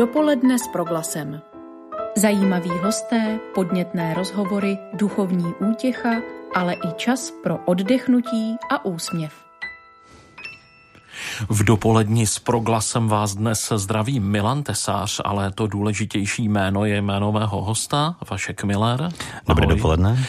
Dopoledne s proglasem. Zajímaví hosté, podnětné rozhovory, duchovní útěcha, ale i čas pro oddechnutí a úsměv. V dopolední s proglasem vás dnes zdraví Milan Tesář, ale to důležitější jméno je jméno mého hosta, Vašek Miller. Dobré dopoledne.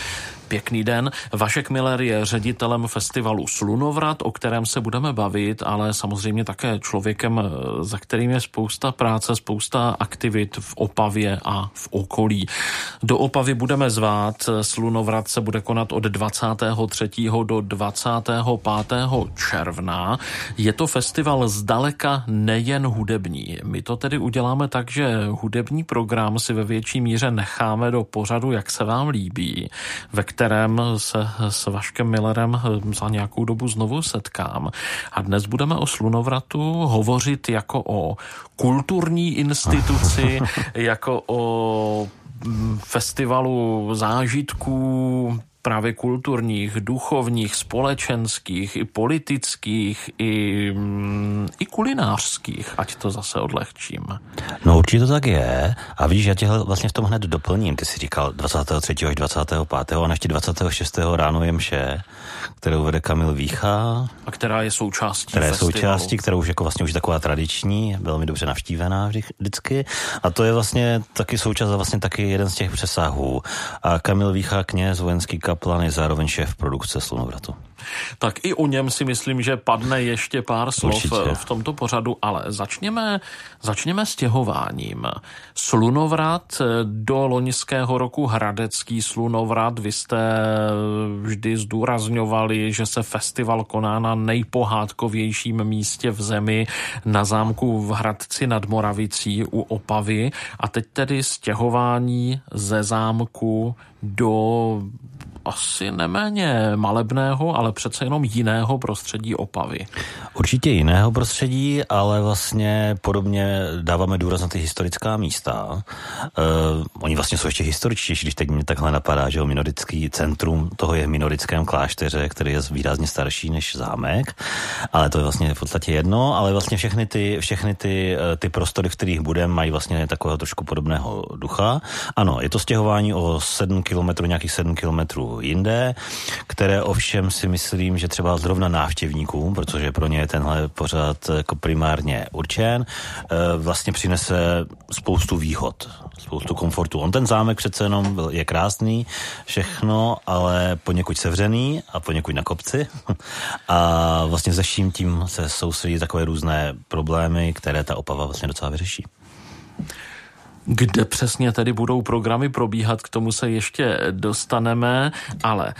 Pěkný den. Vašek Miller je ředitelem festivalu Slunovrat, o kterém se budeme bavit, ale samozřejmě také člověkem, za kterým je spousta práce, spousta aktivit v Opavě a v okolí. Do Opavy budeme zvát. Slunovrat se bude konat od 23. do 25. června. Je to festival zdaleka nejen hudební. My to tedy uděláme tak, že hudební program si ve větší míře necháme do pořadu, jak se vám líbí, ve kterém se s Vaškem Millerem za nějakou dobu znovu setkám. A dnes budeme o slunovratu hovořit jako o kulturní instituci, jako o mm, festivalu zážitků, právě kulturních, duchovních, společenských, i politických, i, mm, i kulinářských, ať to zase odlehčím. No určitě to tak je. A vidíš, já tě vlastně v tom hned doplním. Ty jsi říkal 23. až 25. a ještě 26. ráno je mše, kterou vede Kamil Vícha. A která je součástí Která je festivalu. součástí, kterou už jako vlastně už taková tradiční, velmi dobře navštívená vždycky. A to je vlastně taky součást a vlastně taky jeden z těch přesahů. A Kamil Vícha, kněz, vojenský kaplan, je zároveň šéf produkce Slunovratu. Tak i o něm si myslím, že padne ještě pár slov Určitě. v tomto pořadu, ale začněme, začněme stěhováním. Slunovrat do loňského roku Hradecký slunovrat, vy jste vždy zdůrazňovali, že se festival koná na nejpohádkovějším místě v zemi na zámku v Hradci nad Moravicí u Opavy a teď tedy stěhování ze zámku do asi neméně malebného, ale přece jenom jiného prostředí Opavy. Určitě jiného prostředí, ale vlastně podobně dáváme důraz na ty historická místa. Uh, oni vlastně jsou ještě historičtější, když teď mě takhle napadá, že jo, minorický centrum toho je v minorickém klášteře, který je výrazně starší než zámek, ale to je vlastně v podstatě jedno, ale vlastně všechny ty, všechny ty, eh, ty prostory, v kterých budeme, mají vlastně takového trošku podobného ducha. Ano, je to stěhování o 7 kilometrů, nějakých 7 kilometrů jinde, které ovšem si myslím, že třeba zrovna návštěvníkům, protože pro ně je tenhle pořád jako primárně určen, eh, vlastně přinese spoustu výhod, spoustu komfortu. On ten zámek přece jenom byl, je krásný, všechno, ale poněkud sevřený a poněkud na kopci. A vlastně ze vším tím se soustředí takové různé problémy, které ta opava vlastně docela vyřeší. Kde přesně tedy budou programy probíhat, k tomu se ještě dostaneme, ale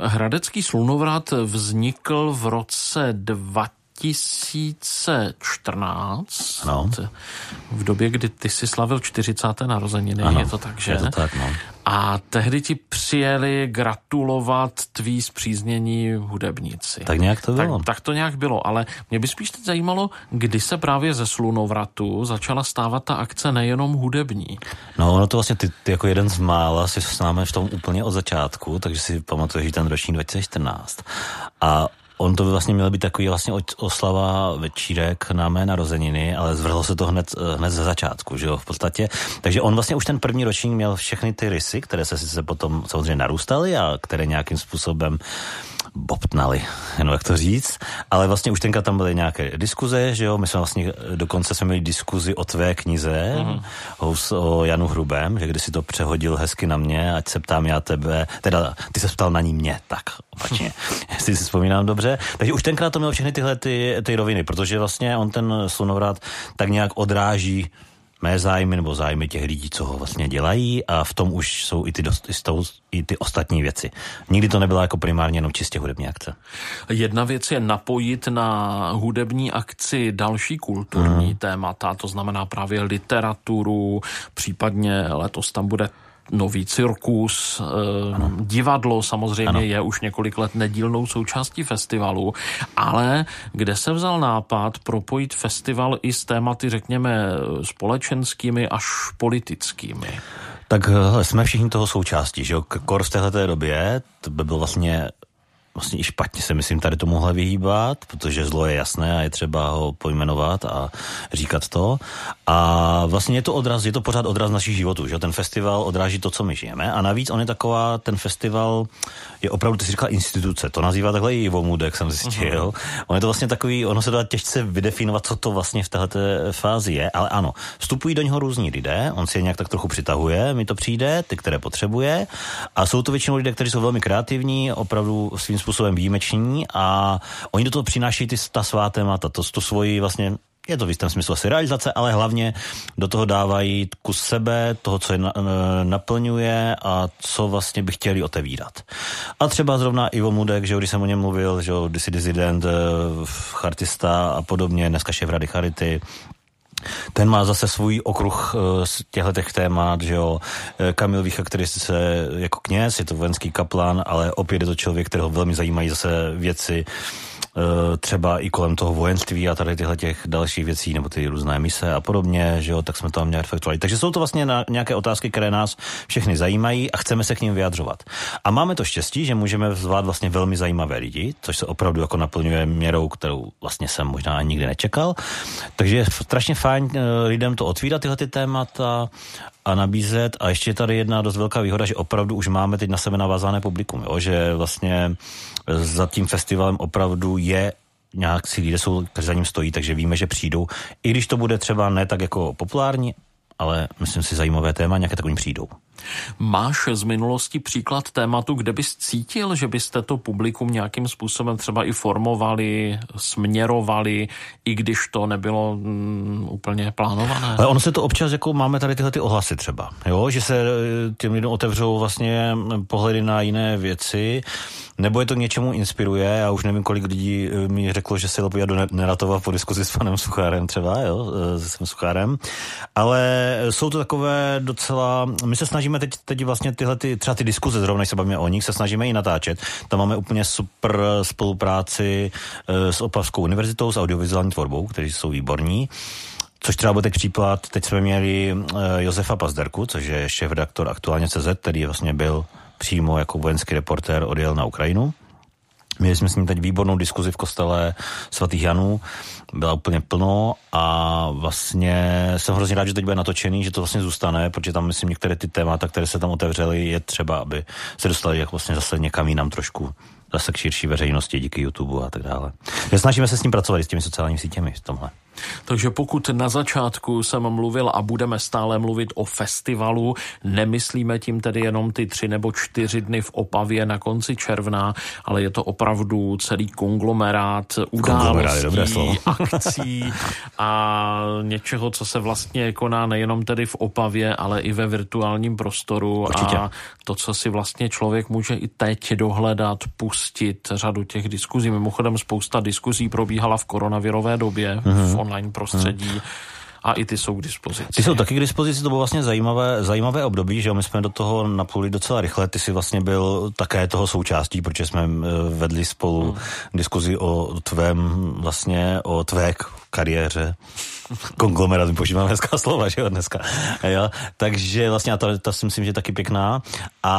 Hradecký slunovrat vznikl v roce 2014, No. v době, kdy ty si slavil 40. narozeniny, Ano, je to tak, že? je to tak, no. A tehdy ti přijeli gratulovat tví zpříznění hudebníci. Tak nějak to bylo. Tak, tak to nějak bylo, ale mě by spíš teď zajímalo, kdy se právě ze slunovratu začala stávat ta akce nejenom hudební. No, ono to vlastně ty, ty jako jeden z mála si s námi v tom úplně od začátku, takže si pamatuješ, že ten ročník 2014. A On to by vlastně měl být takový vlastně oslava večírek na mé narozeniny, ale zvrhlo se to hned, eh, hned ze začátku, že jo, v podstatě. Takže on vlastně už ten první ročník měl všechny ty rysy, které se sice potom samozřejmě narůstaly a které nějakým způsobem bobtnali, jenom jak to říct, ale vlastně už tenkrát tam byly nějaké diskuze, že jo, my jsme vlastně, dokonce jsme měli diskuzi o tvé knize, mm. o, o Janu Hrubém, že když si to přehodil hezky na mě, ať se ptám já tebe, teda ty se ptal na ní mě, tak opačně, jestli si vzpomínám dobře. Takže už tenkrát to mělo všechny tyhle ty, ty roviny, protože vlastně on ten slunovrat tak nějak odráží mé zájmy nebo zájmy těch lidí, co ho vlastně dělají a v tom už jsou i ty, dost, i, ty ostatní věci. Nikdy to nebyla jako primárně jenom čistě hudební akce. Jedna věc je napojit na hudební akci další kulturní hmm. témata, to znamená právě literaturu, případně letos tam bude nový cirkus, ano. divadlo samozřejmě ano. je už několik let nedílnou součástí festivalu, ale kde se vzal nápad propojit festival i s tématy, řekněme, společenskými až politickými? Tak hele, jsme všichni toho součástí, že jo? Kor v této době, to by byl vlastně vlastně i špatně se myslím tady tomuhle vyhýbat, protože zlo je jasné a je třeba ho pojmenovat a říkat to. A vlastně je to odraz, je to pořád odraz našich životů, že ten festival odráží to, co my žijeme. A navíc on je taková, ten festival je opravdu, ty jsi říkal instituce, to nazývá takhle i Ivo jak jsem zjistil. Uh-huh. On je to vlastně takový, ono se dá těžce vydefinovat, co to vlastně v této fázi je, ale ano, vstupují do něho různí lidé, on si je nějak tak trochu přitahuje, mi to přijde, ty, které potřebuje, a jsou to většinou lidé, kteří jsou velmi kreativní, opravdu svým způsobem výjimeční a oni do toho přinášejí ty, ta svá témata, to, to svoji vlastně je to v jistém smyslu asi realizace, ale hlavně do toho dávají kus sebe, toho, co je na, naplňuje a co vlastně by chtěli otevírat. A třeba zrovna Ivo Mudek, že když jsem o něm mluvil, že kdysi dizident, eh, chartista a podobně, dneska šéf Rady Charity, ten má zase svůj okruh eh, z těchto témat, že jo. Eh, Kamil Vícha, který se jako kněz, je to vojenský kaplan, ale opět je to člověk, kterého velmi zajímají zase věci třeba i kolem toho vojenství a tady tyhle těch dalších věcí, nebo ty různé mise a podobně, že jo, tak jsme tam reflektovali. Takže jsou to vlastně na nějaké otázky, které nás všechny zajímají a chceme se k ním vyjadřovat. A máme to štěstí, že můžeme zvát vlastně velmi zajímavé lidi, což se opravdu jako naplňuje měrou, kterou vlastně jsem možná nikdy nečekal. Takže je strašně fajn eh, lidem to otvírat tyhle ty témata a nabízet. A ještě je tady jedna dost velká výhoda, že opravdu už máme teď na sebe navázané publikum, jo? že vlastně za tím festivalem opravdu je nějak si lidé jsou, kteří za ním stojí, takže víme, že přijdou. I když to bude třeba ne tak jako populární, ale myslím si zajímavé téma, nějaké takovým přijdou. Máš z minulosti příklad tématu, kde bys cítil, že byste to publikum nějakým způsobem třeba i formovali, směrovali, i když to nebylo mm, úplně plánované? Ale ono se to občas, jako máme tady tyhle ty ohlasy třeba, jo? že se eh, těm lidem otevřou vlastně pohledy na jiné věci, nebo je to k něčemu inspiruje. Já už nevím, kolik lidí eh, mi řeklo, že se podívat do Neratova po diskuzi s panem Suchárem třeba, jo, eh, s Suchárem. Ale jsou to takové docela, my se snažíme teď, teď vlastně tyhle, ty, třeba ty diskuze, zrovna se bavíme o nich, se snažíme i natáčet. Tam máme úplně super spolupráci eh, s Opavskou univerzitou, s audiovizuální tvorbou, kteří jsou výborní. Což třeba byl teď příklad, teď jsme měli Josefa Pazderku, což je šéf redaktor aktuálně CZ, který vlastně byl přímo jako vojenský reportér odjel na Ukrajinu. Měli jsme s ním teď výbornou diskuzi v kostele svatých Janů, byla úplně plno a vlastně jsem hrozně rád, že teď bude natočený, že to vlastně zůstane, protože tam myslím některé ty témata, které se tam otevřely, je třeba, aby se dostali jako vlastně zase někam jinam trošku zase k širší veřejnosti díky YouTube a tak dále. Snažíme se s ním pracovat s těmi sociálními sítěmi v tomhle. Takže pokud na začátku jsem mluvil a budeme stále mluvit o festivalu, nemyslíme tím tedy jenom ty tři nebo čtyři dny v Opavě na konci června, ale je to opravdu celý konglomerát událostí, akcí a něčeho, co se vlastně koná nejenom tedy v Opavě, ale i ve virtuálním prostoru Určitě. a to, co si vlastně člověk může i teď dohledat, pustit řadu těch diskuzí. Mimochodem spousta diskuzí probíhala v koronavirové době, mm-hmm. v online prostředí. Hmm. A i ty jsou k dispozici. Ty jsou taky k dispozici, to bylo vlastně zajímavé, zajímavé období, že jo, my jsme do toho napluli docela rychle, ty jsi vlastně byl také toho součástí, protože jsme eh, vedli spolu hmm. diskuzi o tvém, vlastně o tvé kariéře konglomerát, my používáme hezká slova, že jo, dneska. Jo? Takže vlastně ta, ta si myslím, že je taky pěkná. A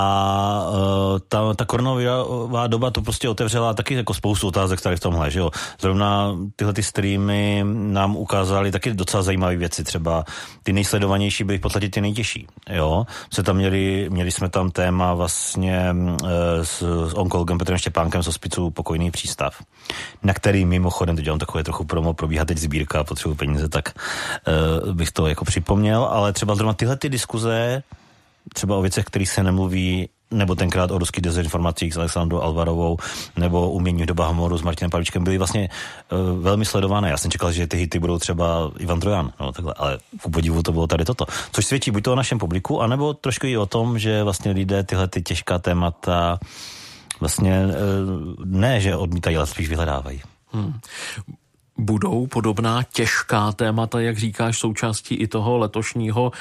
uh, ta, ta koronavirová doba to prostě otevřela taky jako spoustu otázek tady v tomhle, že jo. Zrovna tyhle ty streamy nám ukázaly taky docela zajímavé věci, třeba ty nejsledovanější byly v podstatě ty nejtěžší, jo. Se tam měli, měli jsme tam téma vlastně uh, s, s onkologem Petrem Štěpánkem z hospicu Pokojný přístav, na který mimochodem, teď dělám takové trochu promo, probíhá teď sbírka, potřebuji peníze, tak uh, bych to jako připomněl, ale třeba zrovna tyhle ty diskuze, třeba o věcech, kterých se nemluví, nebo tenkrát o ruských dezinformacích s Alexandrou Alvarovou, nebo umění doba humoru s Martinem Pavličkem, byly vlastně uh, velmi sledované. Já jsem čekal, že ty hity budou třeba Ivan Trojan, no, takhle, ale ku podivu to bylo tady toto. Což svědčí buď to o našem publiku, anebo trošku i o tom, že vlastně lidé tyhle ty těžká témata vlastně uh, ne, že odmítají, ale spíš vyhledávají. Hmm budou podobná těžká témata, jak říkáš, součástí i toho letošního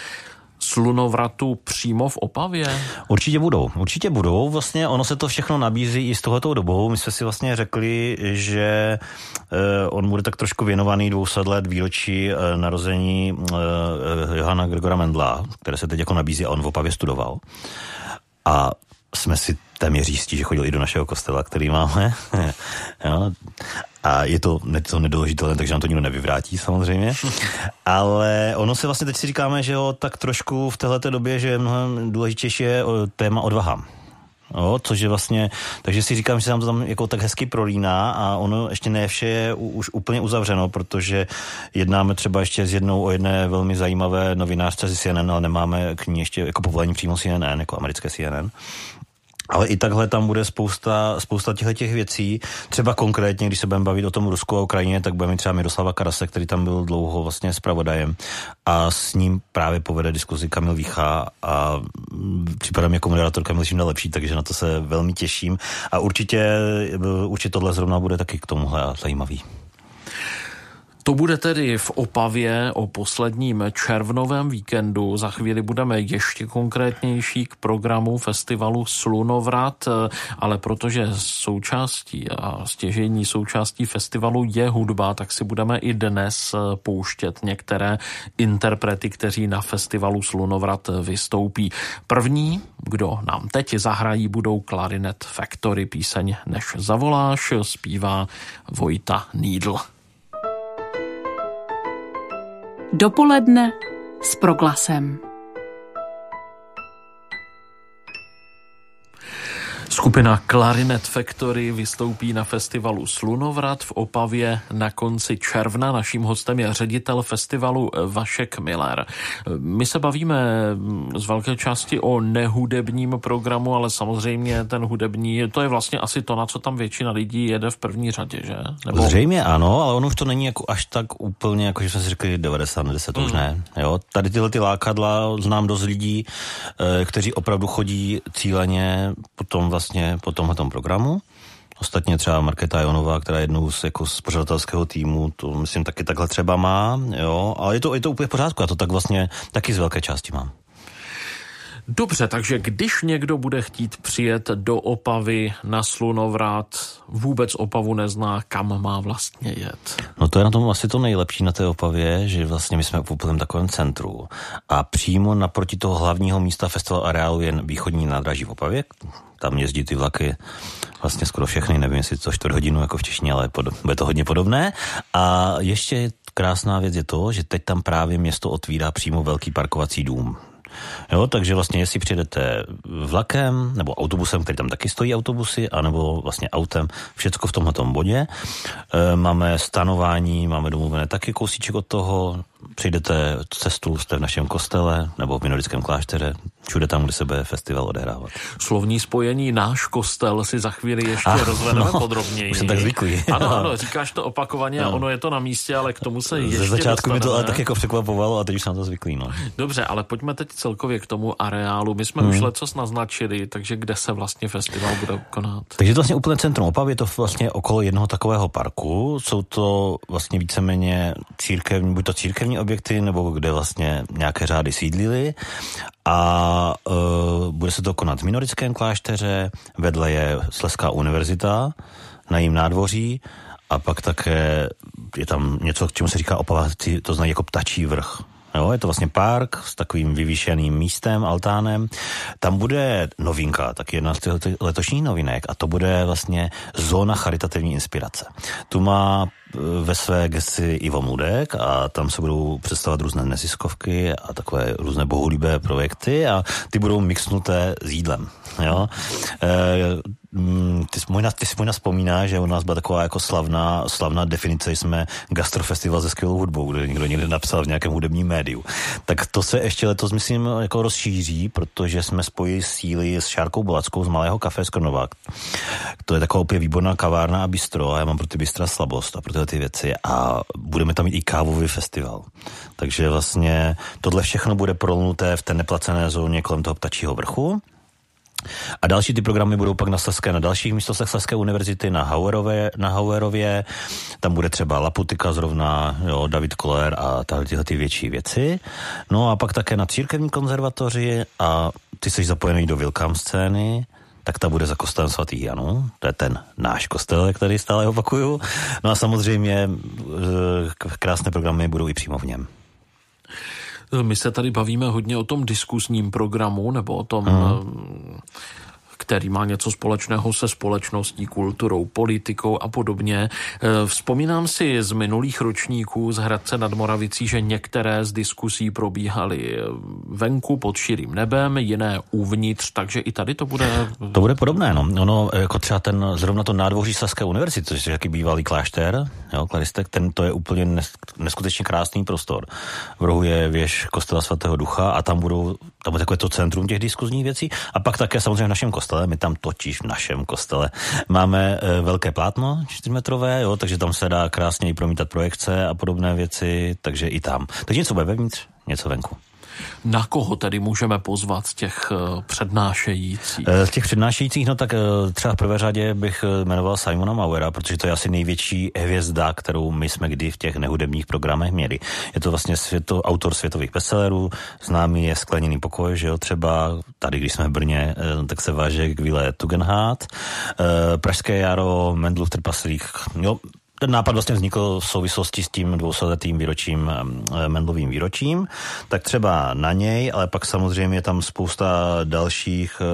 slunovratu přímo v Opavě? Určitě budou, určitě budou. Vlastně ono se to všechno nabízí i s tohoto dobou. My jsme si vlastně řekli, že eh, on bude tak trošku věnovaný 200 let výročí eh, narození eh, Johana Gregora Mendla, které se teď jako nabízí a on v Opavě studoval. A jsme si téměř jistí, že chodil i do našeho kostela, který máme. jo. A je to, je to nedoložitelné, takže nám to nikdo nevyvrátí samozřejmě. Ale ono se vlastně teď si říkáme, že jo, tak trošku v této době, že mnohem důležitější je téma odvaha. Jo, což je vlastně, takže si říkám, že se nám to tam jako tak hezky prolíná a ono ještě ne vše je už úplně uzavřeno, protože jednáme třeba ještě s jednou o jedné velmi zajímavé novinářce z CNN, ale nemáme k ní ještě jako povolení přímo CNN, jako americké CNN. Ale i takhle tam bude spousta, spousta těchto těch věcí. Třeba konkrétně, když se budeme bavit o tom Rusku a Ukrajině, tak budeme mít třeba Miroslava Karase, který tam byl dlouho vlastně zpravodajem a s ním právě povede diskuzi Kamil Vícha a připadá mi jako moderátor Kamil čím lepší, takže na to se velmi těším a určitě, určitě tohle zrovna bude taky k tomuhle zajímavý. To bude tedy v Opavě o posledním červnovém víkendu. Za chvíli budeme ještě konkrétnější k programu festivalu Slunovrat, ale protože součástí a stěžení součástí festivalu je hudba, tak si budeme i dnes pouštět některé interprety, kteří na festivalu Slunovrat vystoupí. První, kdo nám teď zahrají, budou Clarinet Factory. Píseň Než zavoláš zpívá Vojta Needle. Dopoledne s proglasem. Skupina Clarinet Factory vystoupí na festivalu Slunovrat v Opavě na konci června. Naším hostem je ředitel festivalu Vašek Miller. My se bavíme z velké části o nehudebním programu, ale samozřejmě ten hudební, to je vlastně asi to, na co tam většina lidí jede v první řadě, že? Nebo... Zřejmě ano, ale ono už to není jako až tak úplně, jako že jsme si řekli 90, 10, mm. už ne. Jo? Tady tyhle ty lákadla znám dost lidí, eh, kteří opravdu chodí cíleně potom vlastně po tomhle programu. Ostatně třeba Marketa Jonová, která je jednou z, jako z pořadatelského týmu, to myslím taky takhle třeba má, jo, ale je to, je to úplně v pořádku, já to tak vlastně taky z velké části mám. Dobře, takže když někdo bude chtít přijet do Opavy na slunovrat, vůbec Opavu nezná, kam má vlastně jet? No to je na tom asi to nejlepší na té Opavě, že vlastně my jsme v úplném takovém centru a přímo naproti toho hlavního místa festival areálu je východní nádraží v Opavě, tam jezdí ty vlaky vlastně skoro všechny, nevím jestli to čtvrt hodinu jako v Češtině, ale bude to hodně podobné. A ještě krásná věc je to, že teď tam právě město otvírá přímo velký parkovací dům. Jo, takže vlastně jestli přijedete vlakem nebo autobusem, který tam taky stojí autobusy, anebo vlastně autem, všecko v tomhle bodě. E, máme stanování, máme domluvené taky kousíček od toho, přijdete cestu, jste v našem kostele nebo v minorickém klášteře, všude tam, kde se bude festival odehrávat. Slovní spojení náš kostel si za chvíli ještě ah, rozvedeme no, podrobněji. Už jsem tak zvyklý. Ano, ano, říkáš to opakovaně no. a ono je to na místě, ale k tomu se ještě Ze začátku mi to ale tak jako překvapovalo a teď už jsem to zvyklý. No. Dobře, ale pojďme teď celkově k tomu areálu. My jsme hmm. už lecos naznačili, takže kde se vlastně festival bude konat? Takže to vlastně úplně centrum Opav, je to vlastně okolo jednoho takového parku. Jsou to vlastně víceméně církevní, buď to církevní objekty, nebo kde vlastně nějaké řády sídlily a uh, bude se to konat v Minorickém klášteře, vedle je Sleská univerzita na jím nádvoří a pak také je tam něco, k čemu se říká opaváci, to znají jako ptačí vrch. Jo, je to vlastně park s takovým vyvýšeným místem, altánem. Tam bude novinka, tak jedna z těch letošních novinek a to bude vlastně zóna charitativní inspirace. Tu má ve své gesti Ivo Mudek a tam se budou představovat různé neziskovky a takové různé bohulibé projekty a ty budou mixnuté s jídlem. Jo? E, ty, možná, ty si možná vzpomíná, že u nás byla taková jako slavná, slavná definice, jsme gastrofestival se skvělou hudbou, kde někdo někde napsal v nějakém hudebním médiu. Tak to se ještě letos, myslím, jako rozšíří, protože jsme spojili síly s Šárkou Bolackou z Malého kafe z Krnovák. To je taková úplně výborná kavárna a bistro a já mám pro ty bistra slabost a pro tyhle ty věci a budeme tam mít i kávový festival. Takže vlastně tohle všechno bude prolnuté v té neplacené zóně kolem toho ptačího vrchu a další ty programy budou pak na Saské, na dalších místostech Saské univerzity, na Hauerově, na Hauerově. Tam bude třeba Laputika zrovna, jo, David Koller a tyhle ty větší věci. No a pak také na církevní konzervatoři a ty jsi zapojený do Vilkám scény, tak ta bude za kostelem svatých Janů, to je ten náš kostel, který stále opakuju. No a samozřejmě eh, krásné programy budou i přímo v něm. My se tady bavíme hodně o tom diskusním programu, nebo o tom, hmm který má něco společného se společností, kulturou, politikou a podobně. Eh, vzpomínám si z minulých ročníků z Hradce nad Moravicí, že některé z diskusí probíhaly venku pod širým nebem, jiné uvnitř, takže i tady to bude... To bude podobné, no. Ono, jako třeba ten, zrovna to nádvoří Saské univerzity, což je jaký bývalý klášter, jo, klaristek, ten to je úplně neskutečně krásný prostor. V rohu je věž kostela svatého ducha a tam budou, tam bude takové to centrum těch diskuzních věcí. A pak také samozřejmě v našem kostele, my tam totiž v našem kostele máme e, velké plátno čtyřmetrové, jo, takže tam se dá krásně i promítat projekce a podobné věci, takže i tam. Takže něco bude vevnitř, něco venku. Na koho tedy můžeme pozvat z těch eh, přednášejících? Eh, z těch přednášejících, no tak eh, třeba v prvé řadě bych jmenoval Simona Mauera, protože to je asi největší hvězda, kterou my jsme kdy v těch nehudebních programech měli. Je to vlastně světo, autor světových bestsellerů, známý je Skleněný pokoj, že jo, třeba tady, když jsme v Brně, tak se váže k Vile Tugendhat, Pražské jaro, Mendlův trpaslík, jo, ten nápad vlastně vznikl v souvislosti s tím dvousetletým výročím, Mendlovým výročím, tak třeba na něj, ale pak samozřejmě je tam spousta dalších e,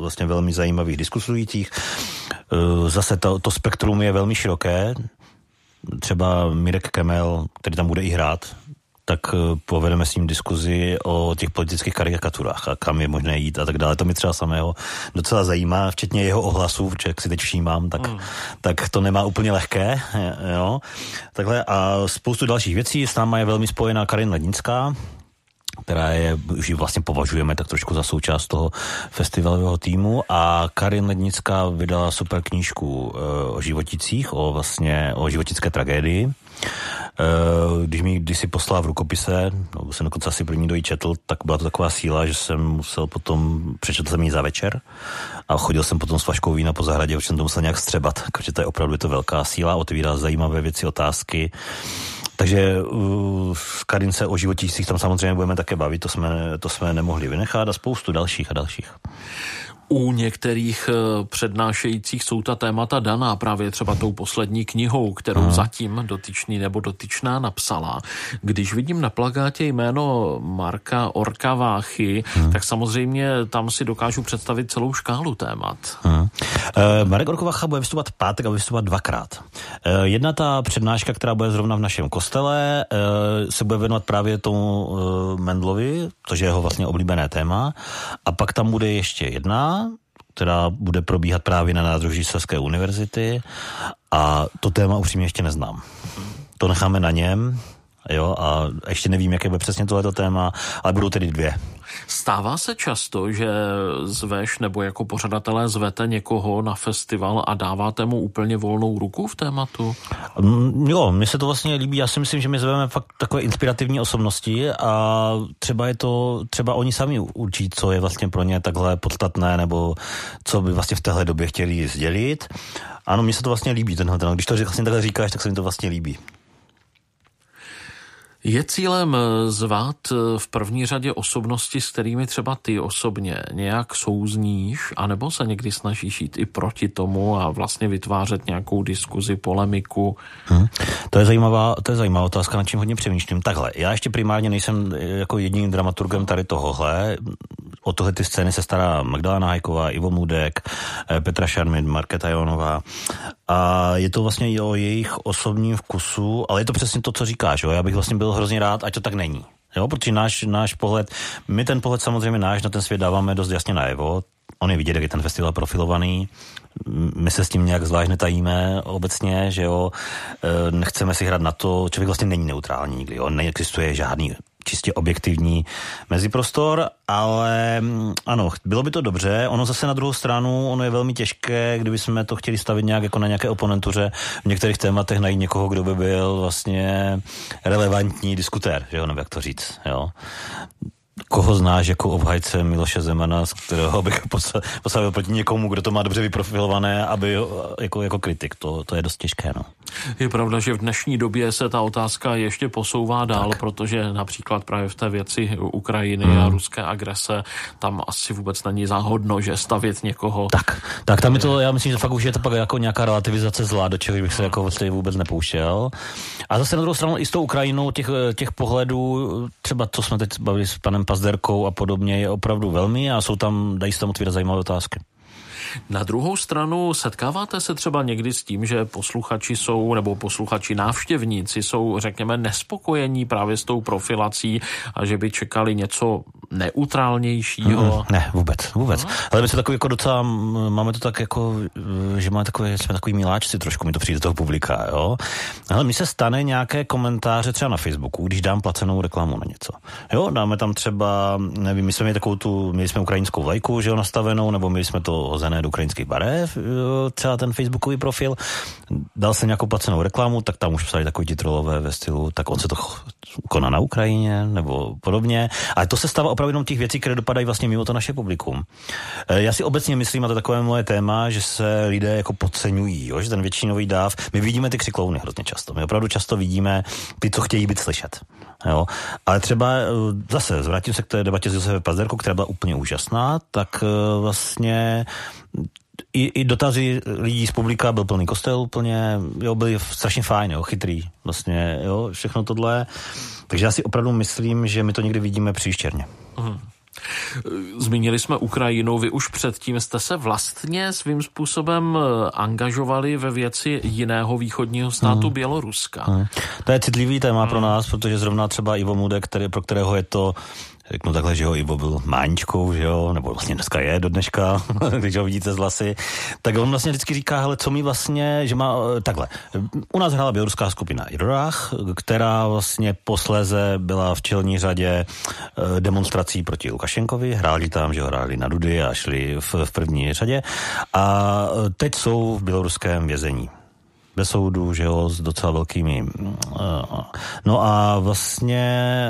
vlastně velmi zajímavých diskusujících. E, zase to, to spektrum je velmi široké, třeba Mirek Kemel, který tam bude i hrát, tak eh, povedeme s ním diskuzi o těch politických karikaturách a kam je možné jít a tak dále. To mi třeba samého docela zajímá, včetně jeho ohlasů, protože jak si teď všímám, tak, mm. tak to nemá úplně lehké. Jo. Takhle a spoustu dalších věcí. S náma je velmi spojená Karin Lednická, která je, už ji vlastně považujeme tak trošku za součást toho festivalového týmu a Karin Lednická vydala super knížku e, o životicích, o vlastně o životické tragédii Eh, když mi když si poslal v rukopise, no, jsem dokonce asi první dojí četl, tak byla to taková síla, že jsem musel potom, přečetl jsem ji za večer a chodil jsem potom s flaškou vína po zahradě, už jsem to musel nějak střebat, protože to je opravdu je to velká síla, otevírá zajímavé věci, otázky. Takže uh, s Karin se o životících tam samozřejmě budeme také bavit, to jsme, to jsme nemohli vynechat a spoustu dalších a dalších u některých eh, přednášejících jsou ta témata daná právě třeba tou poslední knihou, kterou hmm. zatím dotyčný nebo dotyčná napsala. Když vidím na plagátě jméno Marka Orkaváchy, hmm. tak samozřejmě tam si dokážu představit celou škálu témat. Hmm. E, Marek Orkavácha bude vystupovat pátek a bude vystupovat dvakrát. E, jedna ta přednáška, která bude zrovna v našem kostele, e, se bude věnovat právě tomu e, Mendlovi, což je jeho vlastně oblíbené téma. A pak tam bude ještě jedna, která bude probíhat právě na nádroží Saské univerzity a to téma upřímně ještě neznám. To necháme na něm, jo, a ještě nevím, jaké bude přesně tohleto téma, ale budou tedy dvě. Stává se často, že zveš nebo jako pořadatelé zvete někoho na festival a dáváte mu úplně volnou ruku v tématu? Mm, jo, mně se to vlastně líbí. Já si myslím, že my zveme fakt takové inspirativní osobnosti a třeba je to, třeba oni sami určí, co je vlastně pro ně takhle podstatné nebo co by vlastně v téhle době chtěli sdělit. Ano, mně se to vlastně líbí, tenhle, ten, když to vlastně takhle říkáš, tak se mi to vlastně líbí. Je cílem eh, zvát eh, v první řadě osobnosti, s kterými třeba ty osobně nějak souzníš, anebo se někdy snažíš jít i proti tomu a vlastně vytvářet nějakou diskuzi, polemiku? Hmm. To je zajímavá, to je zajímavá otázka, na čím hodně přemýšlím. Takhle, já ještě primárně nejsem eh, jako jediným dramaturgem tady tohohle. O tohle ty scény se stará Magdalena Hajková, Ivo Mudek, Petra Šarmin, Marketa Jonová. A je to vlastně o jejich osobním vkusu, ale je to přesně to, co říkáš. Jo? Já bych vlastně byl hrozně rád, ať to tak není. Jo, protože náš, náš pohled, my ten pohled samozřejmě náš na ten svět dáváme dost jasně najevo. On je vidět, jak je ten festival profilovaný. My se s tím nějak zvlášť netajíme obecně, že jo. E, nechceme si hrát na to, člověk vlastně není neutrální nikdy, jo. Neexistuje žádný čistě objektivní meziprostor, ale mm, ano, bylo by to dobře. Ono zase na druhou stranu, ono je velmi těžké, kdyby jsme to chtěli stavit nějak jako na nějaké oponentuře, v některých tématech najít někoho, kdo by byl vlastně relevantní diskutér, že jo, nebo jak to říct, jo koho znáš jako obhajce Miloše Zemana, z kterého bych postavil proti někomu, kdo to má dobře vyprofilované, aby jako, jako kritik. To, to je dost těžké. No. Je pravda, že v dnešní době se ta otázka ještě posouvá dál, tak. protože například právě v té věci Ukrajiny hmm. a ruské agrese tam asi vůbec není záhodno, že stavět někoho. Tak, tak tam je to, já myslím, že fakt už je to pak jako nějaká relativizace zla, do čeho bych se jako vlastně vůbec nepouštěl. A zase na druhou stranu i s tou Ukrajinou těch, těch pohledů, třeba co jsme teď bavili s panem Pazderkou a podobně, je opravdu velmi a jsou tam, dají se tam otvírat zajímavé otázky. Na druhou stranu setkáváte se třeba někdy s tím, že posluchači jsou, nebo posluchači návštěvníci jsou, řekněme, nespokojení právě s tou profilací a že by čekali něco neutrálnějšího? Mm, ne, vůbec, vůbec. No. Ale my jsme takový jako docela, máme to tak jako, že máme takové, jsme takový miláčci trošku, mi to přijde do toho publika, jo. Ale mi se stane nějaké komentáře třeba na Facebooku, když dám placenou reklamu na něco. Jo, dáme tam třeba, nevím, my jsme měli takovou tu, my jsme ukrajinskou vlajku, že jo, nastavenou, nebo my jsme to hozené do ukrajinských barev, jo, třeba ten facebookový profil. Dal jsem nějakou placenou reklamu, tak tam už psali takový ti trolové ve stylu, tak on se to koná na Ukrajině, nebo podobně. Ale to se stává opravdu jenom těch věcí, které dopadají vlastně mimo to naše publikum. E, já si obecně myslím, a to je takové moje téma, že se lidé jako podceňují, jo? že ten většinový dáv, my vidíme ty křiklouny hrozně často. My opravdu často vidíme ty, co chtějí být slyšet. Jo. Ale třeba e, zase, vrátím se k té debatě s Josefem Pazderkou, která byla úplně úžasná, tak e, vlastně i, i dotazy lidí z publika byl plný kostel úplně, jo, byli strašně fajn, jo, chytrý, vlastně, jo, všechno tohle. Takže já si opravdu myslím, že my to někdy vidíme příštěrně. Uh-huh. Zmínili jsme Ukrajinu, vy už předtím jste se vlastně svým způsobem eh, angažovali ve věci jiného východního státu hmm. Běloruska. Hmm. To je citlivý téma hmm. pro nás, protože zrovna třeba Ivo Mude, který, pro kterého je to řeknu takhle, že jo, Ivo byl máničkou, že jo, nebo vlastně dneska je do dneška, když ho vidíte z vlasy, tak on vlastně vždycky říká, hele, co mi vlastně, že má, eh, takhle, u nás hrála běloruská skupina Irorach, která vlastně posléze byla v čelní řadě eh, demonstrací proti Lukašenkovi, hráli tam, že ho hráli na Dudy a šli v, v první řadě. A eh, teď jsou v běloruském vězení ve soudu, že jo, s docela velkými. Uh, no a vlastně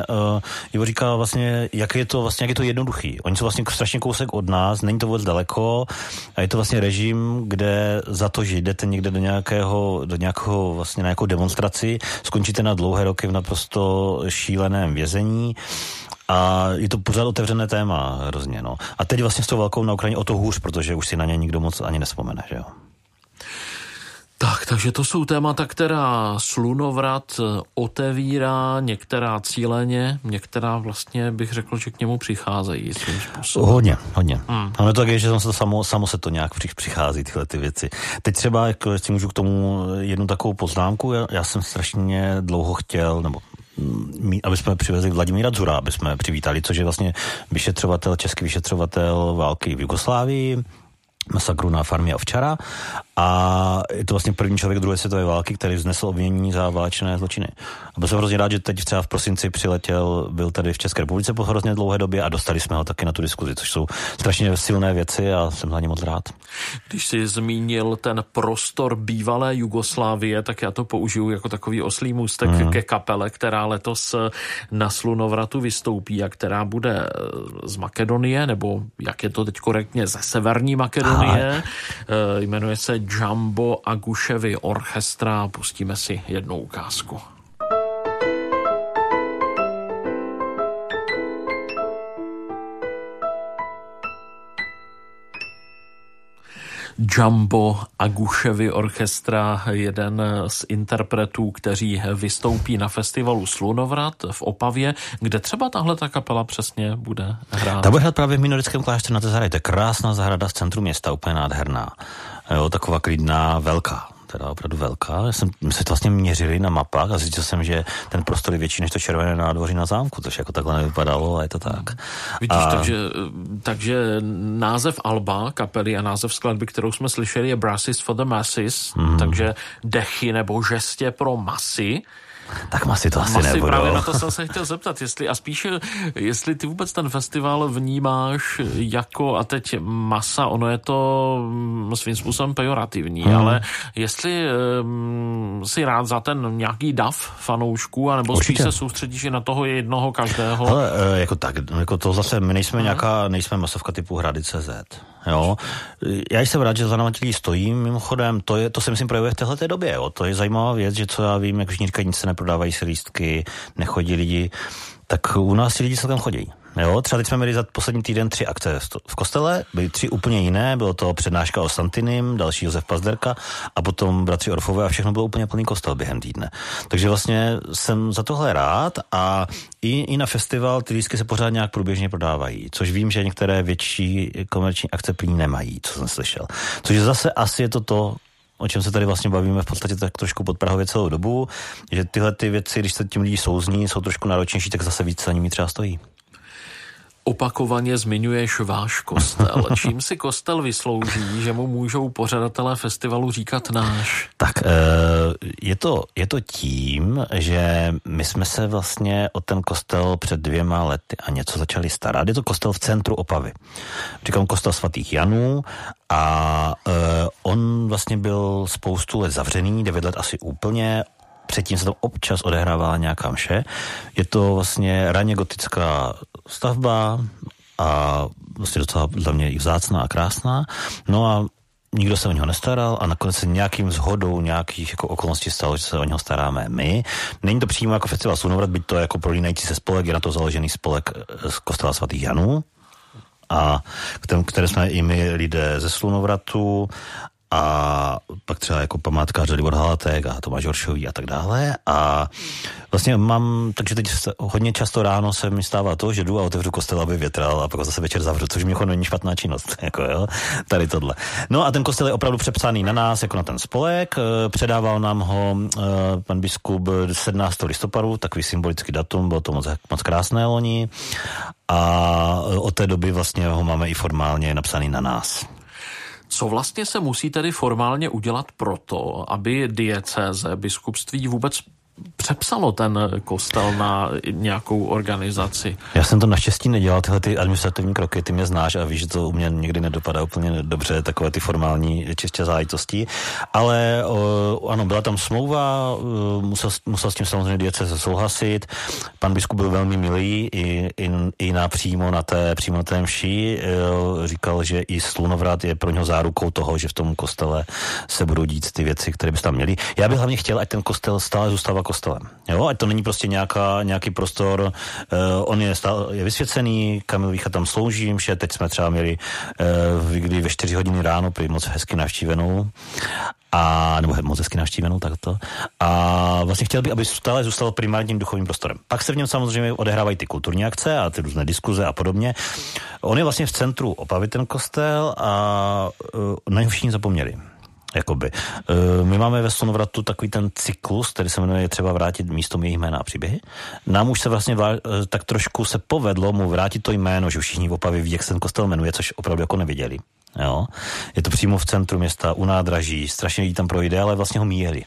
uh, Ivo říká vlastně, jak je to vlastně, jak je to jednoduchý. Oni jsou vlastně strašně kousek od nás, není to vůbec daleko a je to vlastně režim, kde za to, že jdete někde do nějakého, do nějakého vlastně na nějakou demonstraci, skončíte na dlouhé roky v naprosto šíleném vězení a je to pořád otevřené téma hrozně, no. A teď vlastně s tou velkou na Ukrajině o to hůř, protože už si na ně nikdo moc ani nespomene, že jo. Tak, takže to jsou témata, která slunovrat eh, otevírá, některá cíleně, některá vlastně bych řekl, že k němu přicházejí. Hodně, hodně. Hmm. Ale to tak je, že to samo, samo se to nějak přichází, tyhle ty věci. Teď třeba, jako, jestli můžu k tomu jednu takovou poznámku, já, já jsem strašně dlouho chtěl, nebo mm, aby jsme přivezli Vladimíra Dzura, aby jsme přivítali, což je vlastně vyšetřovatel, český vyšetřovatel války v Jugoslávii, masakru na farmě Ovčara a je to vlastně první člověk druhé světové války, který vznesl obvinění za válečné zločiny. A byl jsem hrozně rád, že teď třeba v prosinci přiletěl, byl tady v České republice po hrozně dlouhé době a dostali jsme ho taky na tu diskuzi, což jsou strašně silné věci a jsem hlavně moc rád. Když jsi zmínil ten prostor bývalé Jugoslávie, tak já to použiju jako takový oslý můstek mm. ke kapele, která letos na Slunovratu vystoupí a která bude z Makedonie, nebo jak je to teď korektně, ze Severní Makedonie. Aha. Eh, jmenuje se Jumbo Aguševy orchestra. Pustíme si jednu ukázku. Jumbo Aguševy orchestra, jeden z interpretů, kteří vystoupí na festivalu Slunovrat v Opavě, kde třeba tahle ta kapela přesně bude hrát. Ta bude hrát právě v Minorickém klášteru na Tezarej. To je krásná zahrada v centru města, úplně nádherná. Jo, taková klidná, velká teda opravdu velká. Já jsem, my se to vlastně měřili na mapách a zjistil jsem, že ten prostor je větší než to červené nádvoří na zámku, což jako takhle nevypadalo a je to tak. Vidíš, a... takže, takže název Alba, kapely a název skladby, kterou jsme slyšeli, je Brasses for the Masses, mm. takže dechy nebo žestě pro masy. Tak masy to asi masy, nebudou. Právě na to jsem se chtěl zeptat, jestli, a spíše, jestli ty vůbec ten festival vnímáš jako, a teď masa, ono je to mm, svým způsobem pejorativní, hmm. ale jestli um, si rád za ten nějaký dav fanoušků, anebo Určitě. spíš se soustředíš na toho jednoho každého? Ale e, jako tak, jako to zase, my nejsme hmm. nějaká, nejsme masovka typu Hrady.cz. Jo. Já jsem rád, že za náma stojím, mimochodem, to, je, to se myslím projevuje v téhle době. Jo. To je zajímavá věc, že co já vím, jak říkají, nic se neprodávají si lístky, nechodí lidi, tak u nás ti lidi celkem chodí. Jo, třeba teď jsme měli za poslední týden tři akce v kostele, byly tři úplně jiné, bylo to přednáška o Santinim, další Josef Pazderka a potom bratři Orfové a všechno bylo úplně plný kostel během týdne. Takže vlastně jsem za tohle rád a i, i na festival ty lístky se pořád nějak průběžně prodávají, což vím, že některé větší komerční akce plný nemají, co jsem slyšel. Což zase asi je to to, o čem se tady vlastně bavíme v podstatě tak trošku pod Prahově celou dobu, že tyhle ty věci, když se tím lidi souzní, jsou trošku náročnější, tak zase víc za nimi třeba stojí. Opakovaně zmiňuješ váš kostel. Čím si kostel vyslouží, že mu můžou pořadatelé festivalu říkat náš? Tak eh, je to, je to tím, že my jsme se vlastně o ten kostel před dvěma lety a něco začali starat. Je to kostel v centru Opavy. Říkám kostel svatých Janů a uh, on vlastně byl spoustu let zavřený, devět let asi úplně, předtím se tam občas odehrávala nějaká mše. Je to vlastně raně gotická stavba a vlastně docela za mě i vzácná a krásná. No a nikdo se o něho nestaral a nakonec se nějakým zhodou nějakých jako okolností stalo, že se o něho staráme my. Není to přímo jako festival Slunovrat, byť to je jako prolínající se spolek, je na to založený spolek z kostela svatých Janů, a které jsme i my lidé ze Slunovratu a pak třeba jako památkář Libor Halatek a Tomáš Horšový a tak dále. A vlastně mám, takže teď hodně často ráno se mi stává to, že jdu a otevřu kostel, aby větral a pak zase večer zavřu, což mi není špatná činnost, jako jo, tady tohle. No a ten kostel je opravdu přepsaný na nás, jako na ten spolek. Eh, předával nám ho uh, pan biskup 17. listopadu, takový symbolický datum, bylo to moc, moc krásné loni. A od té doby vlastně ho máme i formálně napsaný na nás. Co vlastně se musí tedy formálně udělat proto, aby diecéze, biskupství vůbec přepsalo ten kostel na nějakou organizaci. Já jsem to naštěstí nedělal, tyhle ty administrativní kroky, ty mě znáš a víš, že to u mě někdy nedopadá úplně dobře, takové ty formální čistě záležitosti. Ale o, ano, byla tam smlouva, musel, musel s tím samozřejmě diece souhlasit. Pan biskup byl velmi milý i, i, i na přímo na té, přímo na té mši. Říkal, že i slunovrat je pro něho zárukou toho, že v tom kostele se budou dít ty věci, které by tam měly. Já bych hlavně chtěl, ať ten kostel stále zůstává kostelem. Jo, ať to není prostě nějaká, nějaký prostor, uh, on je, stále, je vysvěcený, Kamil Vícha tam slouží, že teď jsme třeba měli uh, kdy ve 4 hodiny ráno, prý moc hezky navštívenou, a, nebo moc hezky navštívenou takto. A vlastně chtěl bych, aby stále zůstalo primárním duchovním prostorem. Pak se v něm samozřejmě odehrávají ty kulturní akce a ty různé diskuze a podobně. On je vlastně v centru Opavy ten kostel a uh, na něho všichni zapomněli. Jakoby. E, my máme ve Slonovratu takový ten cyklus, který se jmenuje třeba vrátit místo jejich jména a příběhy. Nám už se vlastně vlá, e, tak trošku se povedlo mu vrátit to jméno, že všichni v Opavě ví, jak se ten kostel jmenuje, což opravdu jako neviděli. Jo? Je to přímo v centru města, u nádraží, strašně lidí tam projde, ale vlastně ho míjeli.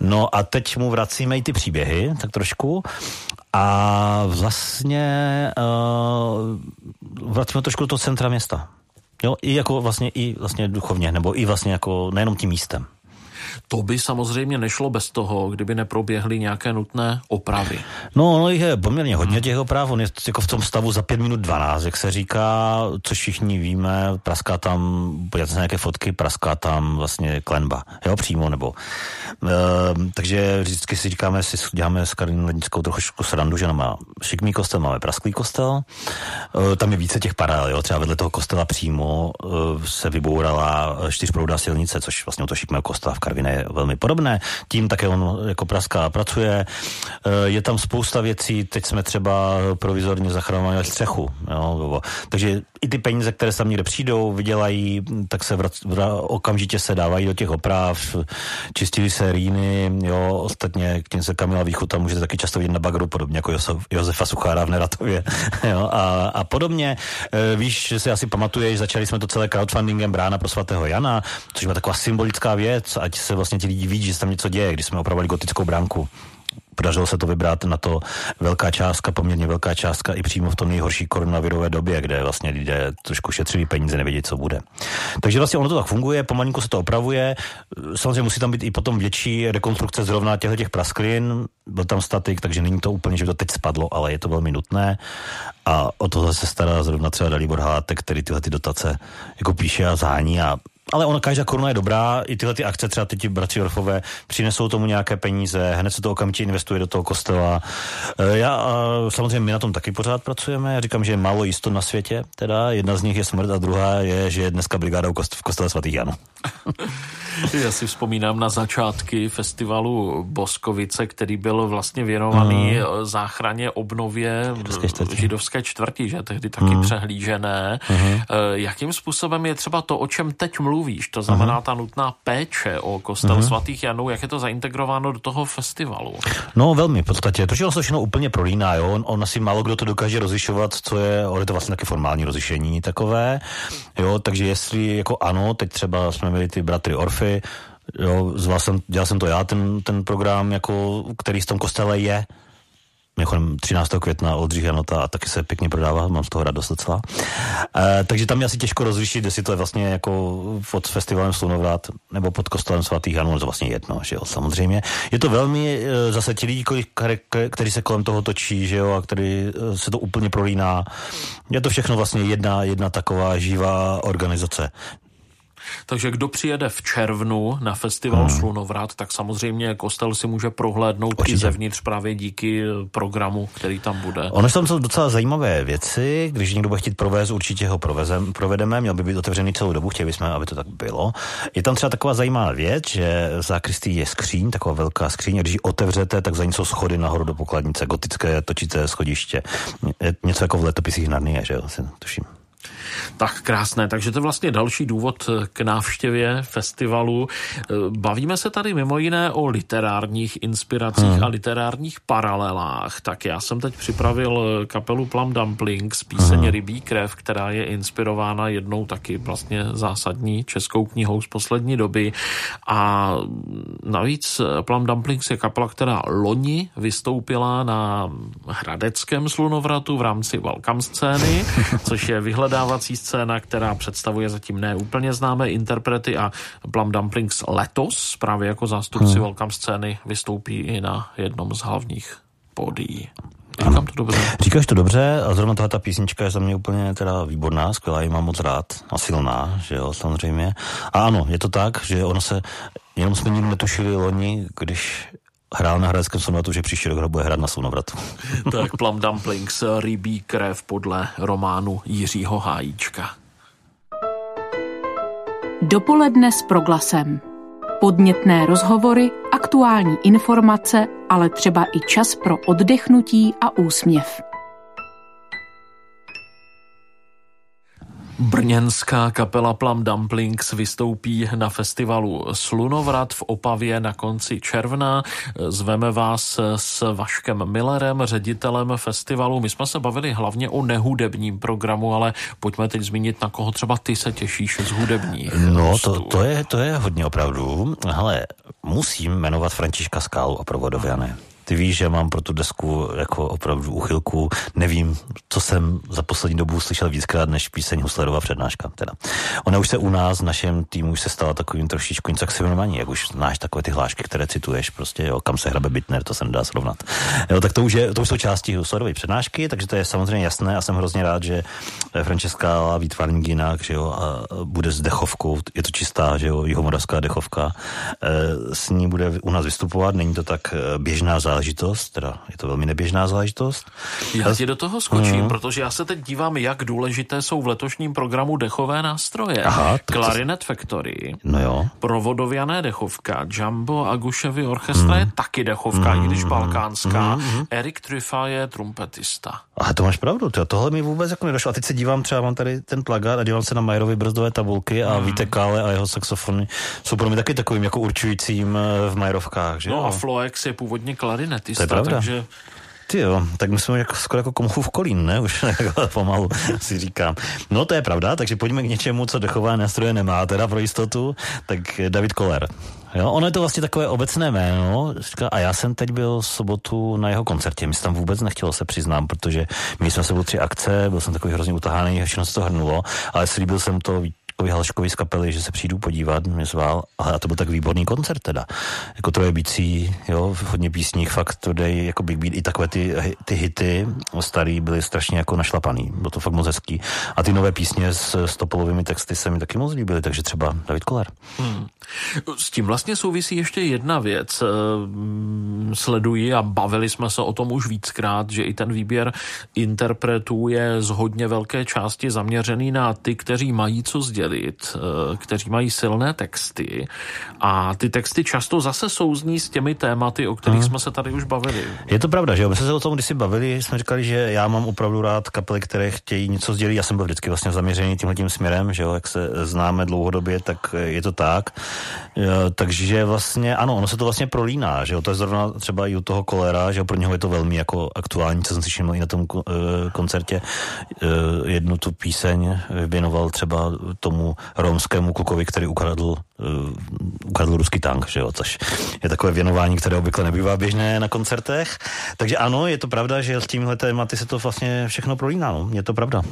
No a teď mu vracíme i ty příběhy, tak trošku. A vlastně uh, vracíme trošku do toho centra města. Jo, i jako vlastně, i vlastně duchovně, nebo i vlastně jako nejenom tím místem. To by samozřejmě nešlo bez toho, kdyby neproběhly nějaké nutné opravy. No, no je poměrně hodně hmm. těch oprav, on je jako v tom stavu za 5 minut 12, jak se říká, což všichni víme, praská tam, podíváte se nějaké fotky, praská tam vlastně klenba, jo, přímo, nebo. E, takže vždycky si říkáme, si děláme s Karinou Lednickou trochu srandu, že má šikmý kostel, máme prasklý kostel, e, tam je více těch paralel, jo, třeba vedle toho kostela přímo e, se vybourala čtyřproudá silnice, což vlastně to šikmého kostela v Karviné velmi podobné. Tím také on jako praská pracuje. Eh, je tam spousta věcí, teď jsme třeba provizorně zachraňovali střechu. Jo? Takže i ty peníze, které tam někde přijdou, vydělají, tak se vrac, vra, okamžitě se dávají do těch oprav, čistili se rýny, jo, ostatně k se Kamila Výchuta můžete taky často vidět na bagru, podobně jako Josef, Josefa Suchára v Neratově, jo, a, a podobně. E, víš, že si asi pamatuješ, začali jsme to celé crowdfundingem Brána pro svatého Jana, což byla taková symbolická věc, ať se vlastně ti lidi vidí, že se tam něco děje, když jsme opravovali gotickou bránku podařilo se to vybrat na to velká částka, poměrně velká částka i přímo v tom nejhorší koronavirové době, kde vlastně lidé trošku šetřili peníze, nevědí, co bude. Takže vlastně ono to tak funguje, pomalinku se to opravuje. Samozřejmě musí tam být i potom větší rekonstrukce zrovna těchto těch prasklin. Byl tam statik, takže není to úplně, že to teď spadlo, ale je to velmi nutné. A o tohle se stará zrovna třeba Dalibor Hátek, který tyhle ty dotace jako píše a zání a ale ona každá koruna je dobrá, i tyhle ty akce, třeba teď bratři Orfové, přinesou tomu nějaké peníze, hned se to okamžitě investuje do toho kostela. E, já samozřejmě my na tom taky pořád pracujeme, já říkám, že je málo jistot na světě, teda jedna z nich je smrt a druhá je, že je dneska brigáda v kostele svatých Janů. Já si vzpomínám na začátky festivalu Boskovice, který byl vlastně věnovaný mm. záchraně obnově čtvrti. židovské čtvrti, že tehdy taky mm. přehlížené. Mm. Jakým způsobem je třeba to, o čem teď mluvíš, to znamená mm. ta nutná péče o kostel mm. svatých Janů, jak je to zaintegrováno do toho festivalu? No velmi v podstatě, protože on se všechno úplně prolíná, jo? On, on asi málo kdo to dokáže rozlišovat, co je, je to vlastně taky formální rozlišení takové, jo, takže jestli jako ano, teď třeba jsme měli ty bratry Orfy, jo, zval jsem, dělal jsem to já, ten, ten program, jako, který v tom kostele je, Mimochodem 13. května Oldřich Janota a taky se pěkně prodává, mám z toho radost docela. E, takže tam je asi těžko rozlišit, jestli to je vlastně jako pod festivalem Slunovrat nebo pod kostelem svatých Janů, to vlastně jedno, že jo, samozřejmě. Je to velmi e, zase ti lidi, kteří se kolem toho točí, že jo, a který e, se to úplně prolíná. Je to všechno vlastně jedna, jedna taková živá organizace. Takže kdo přijede v červnu na festival hmm. Slunovrat, tak samozřejmě kostel si může prohlédnout Určitě. i zevnitř právě díky programu, který tam bude. Ono tam jsou docela zajímavé věci, když někdo bude chtít provést, určitě ho provezem, provedeme, měl by být otevřený celou dobu, chtěli jsme, aby to tak bylo. Je tam třeba taková zajímavá věc, že v zákristí je skříň, taková velká skříň, a když ji otevřete, tak za ní jsou schody nahoru do pokladnice, gotické točité schodiště. Něco jako v letopisích Narnie, že jo, si tuším. Tak krásné, takže to je vlastně další důvod k návštěvě festivalu. Bavíme se tady mimo jiné o literárních inspiracích hmm. a literárních paralelách. Tak já jsem teď připravil kapelu Plum Dumplings, píseň hmm. Rybí krev, která je inspirována jednou taky vlastně zásadní českou knihou z poslední doby. A navíc Plum Dumplings je kapela, která loni vystoupila na Hradeckém slunovratu v rámci Welcome scény, což je vyhledávací scéna, která představuje zatím neúplně známé interprety a Plum Dumplings letos právě jako zástupci hmm. Welcome scény vystoupí i na jednom z hlavních pódií. Říkám to dobře. Říkáš to dobře a zrovna tahle ta písnička je za mě úplně teda výborná, skvělá, ji mám moc rád a silná, že jo, samozřejmě. A ano, je to tak, že ono se, jenom jsme nikdy netušili loni, když hrál na Hradeckém sonovratu, že příští rok bude hrát na sonovratu. tak Plum Dumplings, rybí krev podle románu Jiřího Hájíčka. Dopoledne s proglasem. Podnětné rozhovory, aktuální informace, ale třeba i čas pro oddechnutí a úsměv. Brněnská kapela Plum Dumplings vystoupí na festivalu Slunovrat v Opavě na konci června. Zveme vás s Vaškem Millerem, ředitelem festivalu. My jsme se bavili hlavně o nehudebním programu, ale pojďme teď zmínit, na koho třeba ty se těšíš z hudebních. No, to, to, je, to je hodně opravdu. Ale musím jmenovat Františka Skálu a Provodoviane. Ty víš, že mám pro tu desku jako opravdu uchylku. Nevím, co jsem za poslední dobu slyšel víckrát než píseň Huslerova přednáška. Teda. Ona už se u nás, v našem týmu, už se stala takovým trošičku něco jak jak už znáš takové ty hlášky, které cituješ, prostě, jo, kam se hrabe Bitner, to se nedá srovnat. Jo, tak to už, je, to už jsou části Huslerovy přednášky, takže to je samozřejmě jasné a jsem hrozně rád, že Francesca výtvarník jinak, že jo, a bude s dechovkou, je to čistá, že jo, jihomoravská dechovka, e, s ní bude u nás vystupovat, není to tak e, běžná záležitost, záležitost, teda je to velmi neběžná záležitost. Já ti do toho skočím, mm. protože já se teď dívám, jak důležité jsou v letošním programu dechové nástroje. Aha, Clarinet Factory, no jo. provodověné dechovka, Jumbo Aguševy orchestra mm. je taky dechovka, mm. i když balkánská. Mm. mm. Erik Truffa je trumpetista. A to máš pravdu, to, tohle mi vůbec jako nedošlo. A teď se dívám, třeba mám tady ten plagát a dívám se na Majerovi brzdové tabulky a mm. Víte Kále a jeho saxofony jsou pro mě taky takovým jako určujícím eh, v Majerovkách. Že? No a Floex je původně klarinet klarinetista, to je pravda. takže... Ty jo, tak my jsme jako, skoro jako v kolín, ne? Už pomalu si říkám. No to je pravda, takže pojďme k něčemu, co dechová nástroje nemá, teda pro jistotu, tak David Koller. Jo, ono je to vlastně takové obecné jméno a já jsem teď byl v sobotu na jeho koncertě, mi se tam vůbec nechtělo se přiznám, protože my jsme se byli tři akce, byl jsem takový hrozně utahaný, všechno se to hrnulo, ale slíbil jsem to Vaškovi Halškovi z kapely, že se přijdu podívat, mě zval, a to byl tak výborný koncert teda. Jako troje bicí, jo, hodně písních, fakt tvrdý, jako Big Beat, i takové ty, ty hity starý byly strašně jako našlapaný, bylo to fakt moc hezký. A ty nové písně s, s topolovými texty se mi taky moc líbily, takže třeba David Koller. Hmm. S tím vlastně souvisí ještě jedna věc. Ehm, sleduji a bavili jsme se o tom už víckrát, že i ten výběr interpretů je z hodně velké části zaměřený na ty, kteří mají co sdělit, eh, kteří mají silné texty a ty texty často zase souzní s těmi tématy, o kterých hmm. jsme se tady už bavili. Je to pravda, že jo? My jsme se o tom kdysi bavili, jsme říkali, že já mám opravdu rád kapely, které chtějí něco sdělit. Já jsem byl vždycky vlastně zaměřený tímhle tím směrem, že jo, jak se známe dlouhodobě, tak je to tak. Takže vlastně ano, ono se to vlastně prolíná, že jo, to je zrovna třeba i u toho kolera, že jo, pro něho je to velmi jako aktuální, co jsem si všiml i na tom uh, koncertě. Jednu tu píseň věnoval třeba tomu romskému klukovi, který ukradl, uh, ukradl ruský tank, že jo, což je takové věnování, které obvykle nebývá běžné na koncertech. Takže ano, je to pravda, že s tímhle tématy se to vlastně všechno prolíná, no, je to pravda.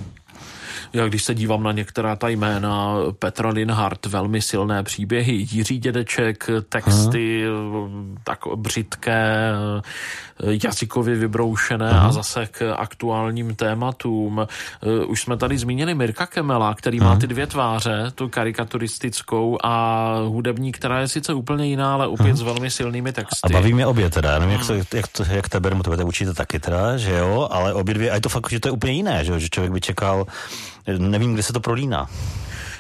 Já když se dívám na některá ta jména, Petra Linhardt, velmi silné příběhy, Jiří Dědeček, texty Aha. tak břitké, jazykově vybroušené Aha. a zase k aktuálním tématům. Už jsme tady zmínili Mirka Kemela, který Aha. má ty dvě tváře, tu karikaturistickou a hudební, která je sice úplně jiná, ale opět Aha. s velmi silnými texty. A baví mě obě teda, já nevím, jak, to, jak, to, jak tebe, nebo tebe učíte taky teda, že jo, ale obě dvě, a je to fakt, že to je úplně jiné, že, jo? že člověk by čekal nevím, kde se to prolíná.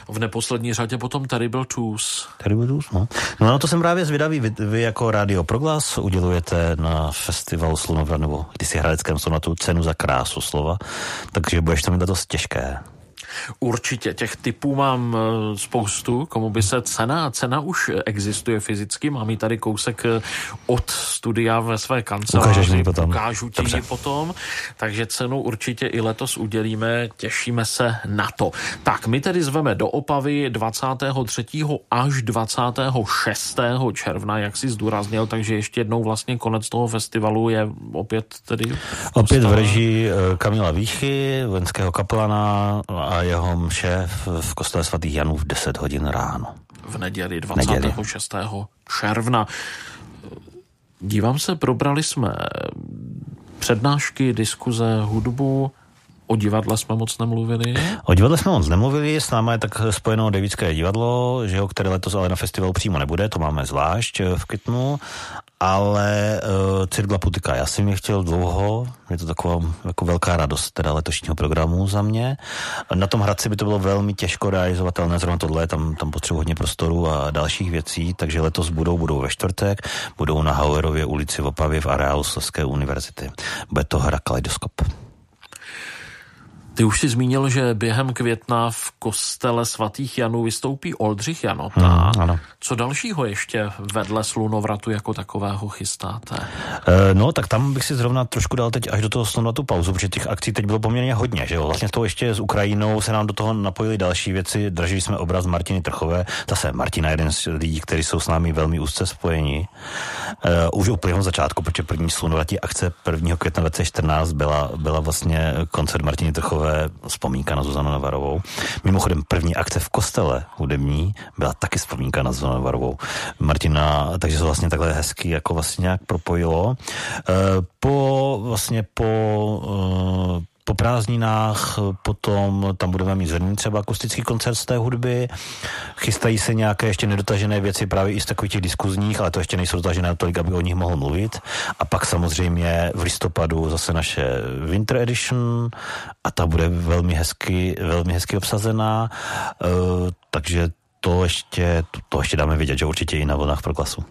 V neposlední řadě potom Terrible Twos. Terrible Twos, no. No na to jsem právě zvědavý. Vy, vy jako Radio Proglas udělujete na festivalu Slunova, nebo když si hradeckém sonatu cenu za krásu slova, takže budeš to mít dost těžké. Určitě, těch typů mám eh, spoustu, komu by se cena, cena už existuje fyzicky, mám ji tady kousek eh, od studia ve své kanceláři, potom. ukážu ti ji potom, takže cenu určitě i letos udělíme, těšíme se na to. Tak, my tedy zveme do Opavy 23. až 26. června, jak si zdůraznil, takže ještě jednou vlastně konec toho festivalu je opět tedy... Opět v režii eh, Kamila Výchy, vojenského kaplana a jeho mše v, kostele svatých Janů v 10 hodin ráno. V neděli 26. Neděli. června. Dívám se, probrali jsme přednášky, diskuze, hudbu, O divadle jsme moc nemluvili? O divadle jsme moc nemluvili, s námi je tak spojeno Devické divadlo, že jo, které letos ale na festivalu přímo nebude, to máme zvlášť v květnu, ale uh, Cirkla Putika, já jsem je chtěl dlouho, je to taková jako velká radost teda letošního programu za mě. Na tom Hradci by to bylo velmi těžko realizovatelné, zrovna tohle, tam, tam potřebuji hodně prostoru a dalších věcí, takže letos budou, budou ve čtvrtek, budou na Hauerově ulici v Opavě v areálu Slezské univerzity. Bude to hra Kaleidoskop. Ty už si zmínil, že během května v kostele svatých Janů vystoupí Oldřich Janota. Hmm, ano. Co dalšího ještě vedle slunovratu jako takového chystáte? E, no, tak tam bych si zrovna trošku dal teď až do toho slunovratu pauzu, protože těch akcí teď bylo poměrně hodně, že jo? Vlastně s tou ještě s Ukrajinou se nám do toho napojili další věci. Dražili jsme obraz Martiny Trchové. Zase Martina jeden z lidí, kteří jsou s námi velmi úzce spojeni. E, už úplně od začátku, protože první slunovratí akce 1. května 2014 byla, byla vlastně koncert Martiny Trchové Navarovové, vzpomínka na Zuzanu Navarovou. Mimochodem první akce v kostele hudební byla taky vzpomínka na Zuzanu Navarovou. Martina, takže se vlastně takhle hezky jako vlastně nějak propojilo. E, po vlastně po e, po prázdninách potom tam budeme mít zrní třeba akustický koncert z té hudby. Chystají se nějaké ještě nedotažené věci právě i z takových těch diskuzních, ale to ještě nejsou dotažené tolik, aby o nich mohl mluvit. A pak samozřejmě v listopadu zase naše Winter Edition a ta bude velmi hezky, velmi hezky obsazená. Uh, takže to ještě, to, to ještě dáme vidět, že určitě i na vlnách pro klasu.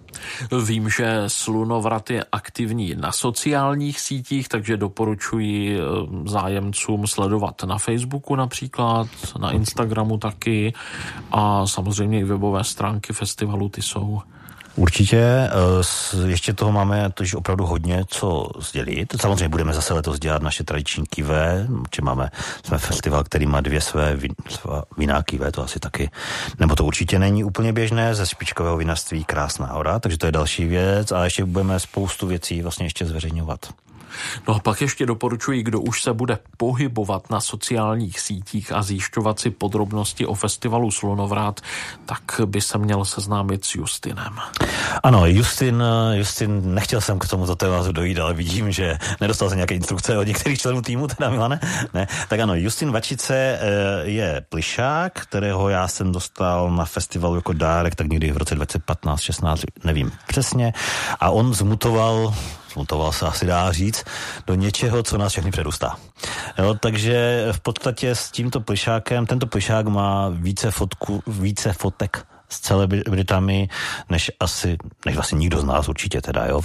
Vím, že Slunovrat je aktivní na sociálních sítích, takže doporučuji eh, zájemcům sledovat na Facebooku například, na Instagramu taky a samozřejmě i webové stránky festivalu ty jsou Určitě, eh, ještě toho máme tož opravdu hodně co sdělit. Samozřejmě budeme zase letos dělat naše tradiční kivé, či máme, jsme festival, který má dvě své, vin, své viná kivé, to asi taky, nebo to určitě není úplně běžné, ze špičkového vinařství Krásná hora, takže to je další věc a ještě budeme spoustu věcí vlastně ještě zveřejňovat. No a pak ještě doporučuji, kdo už se bude pohybovat na sociálních sítích a zjišťovat si podrobnosti o festivalu Slunovrát, tak by se měl seznámit s Justinem. Ano, Justin, Justin, nechtěl jsem k tomuto tématu dojít, ale vidím, že nedostal jsem nějaké instrukce od některých členů týmu, teda Milane. Ne, tak ano, Justin Vačice eh, je plišák, kterého já jsem dostal na festivalu jako dárek, tak někdy v roce 2015, 16, nevím přesně. A on zmutoval zmutoval se asi dá říct, do něčeho, co nás všechny předustá. Jo, takže v podstatě s tímto plišákem, tento plišák má více, fotku, více fotek s celebritami, než asi, než vlastně nikdo z nás určitě teda, jo.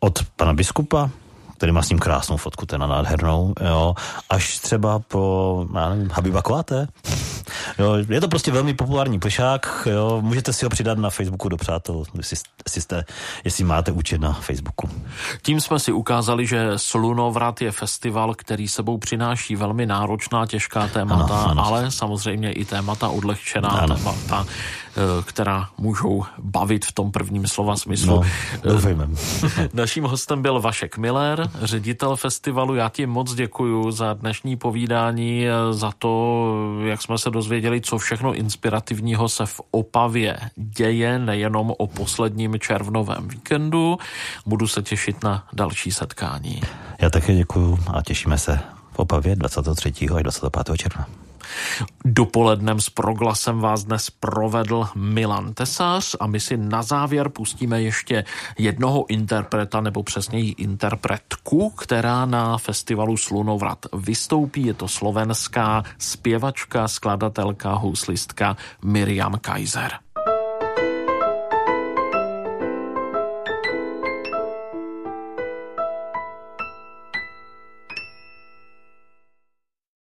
Od pana biskupa, který má s ním krásnou fotku, ten nádhernou, jo, až třeba po, já nevím, Habiba Koate. Jo, je to prostě velmi populární plišák, jo, můžete si ho přidat na Facebooku do přátel, jestli, jestli, jste, jestli máte účet na Facebooku. Tím jsme si ukázali, že Slunovrat je festival, který sebou přináší velmi náročná, těžká témata, ano, ano. ale samozřejmě i témata odlehčená, ano. témata, která můžou bavit v tom prvním slova smyslu. No, Naším hostem byl Vašek Miller, ředitel festivalu. Já ti moc děkuji za dnešní povídání, eh, za to, jak jsme se dozvěděli, co všechno inspirativního se v Opavě děje, nejenom o posledním červnovém víkendu. Budu se těšit na další setkání. Já také děkuji a těšíme se v Opavě 23. a 25. června. Dopolednem s proglasem vás dnes provedl Milan Tesař a my si na závěr pustíme ještě jednoho interpreta, nebo přesněji interpretku, která na festivalu Slunovrat vystoupí. Je to slovenská zpěvačka, skladatelka, houslistka Miriam Kaiser.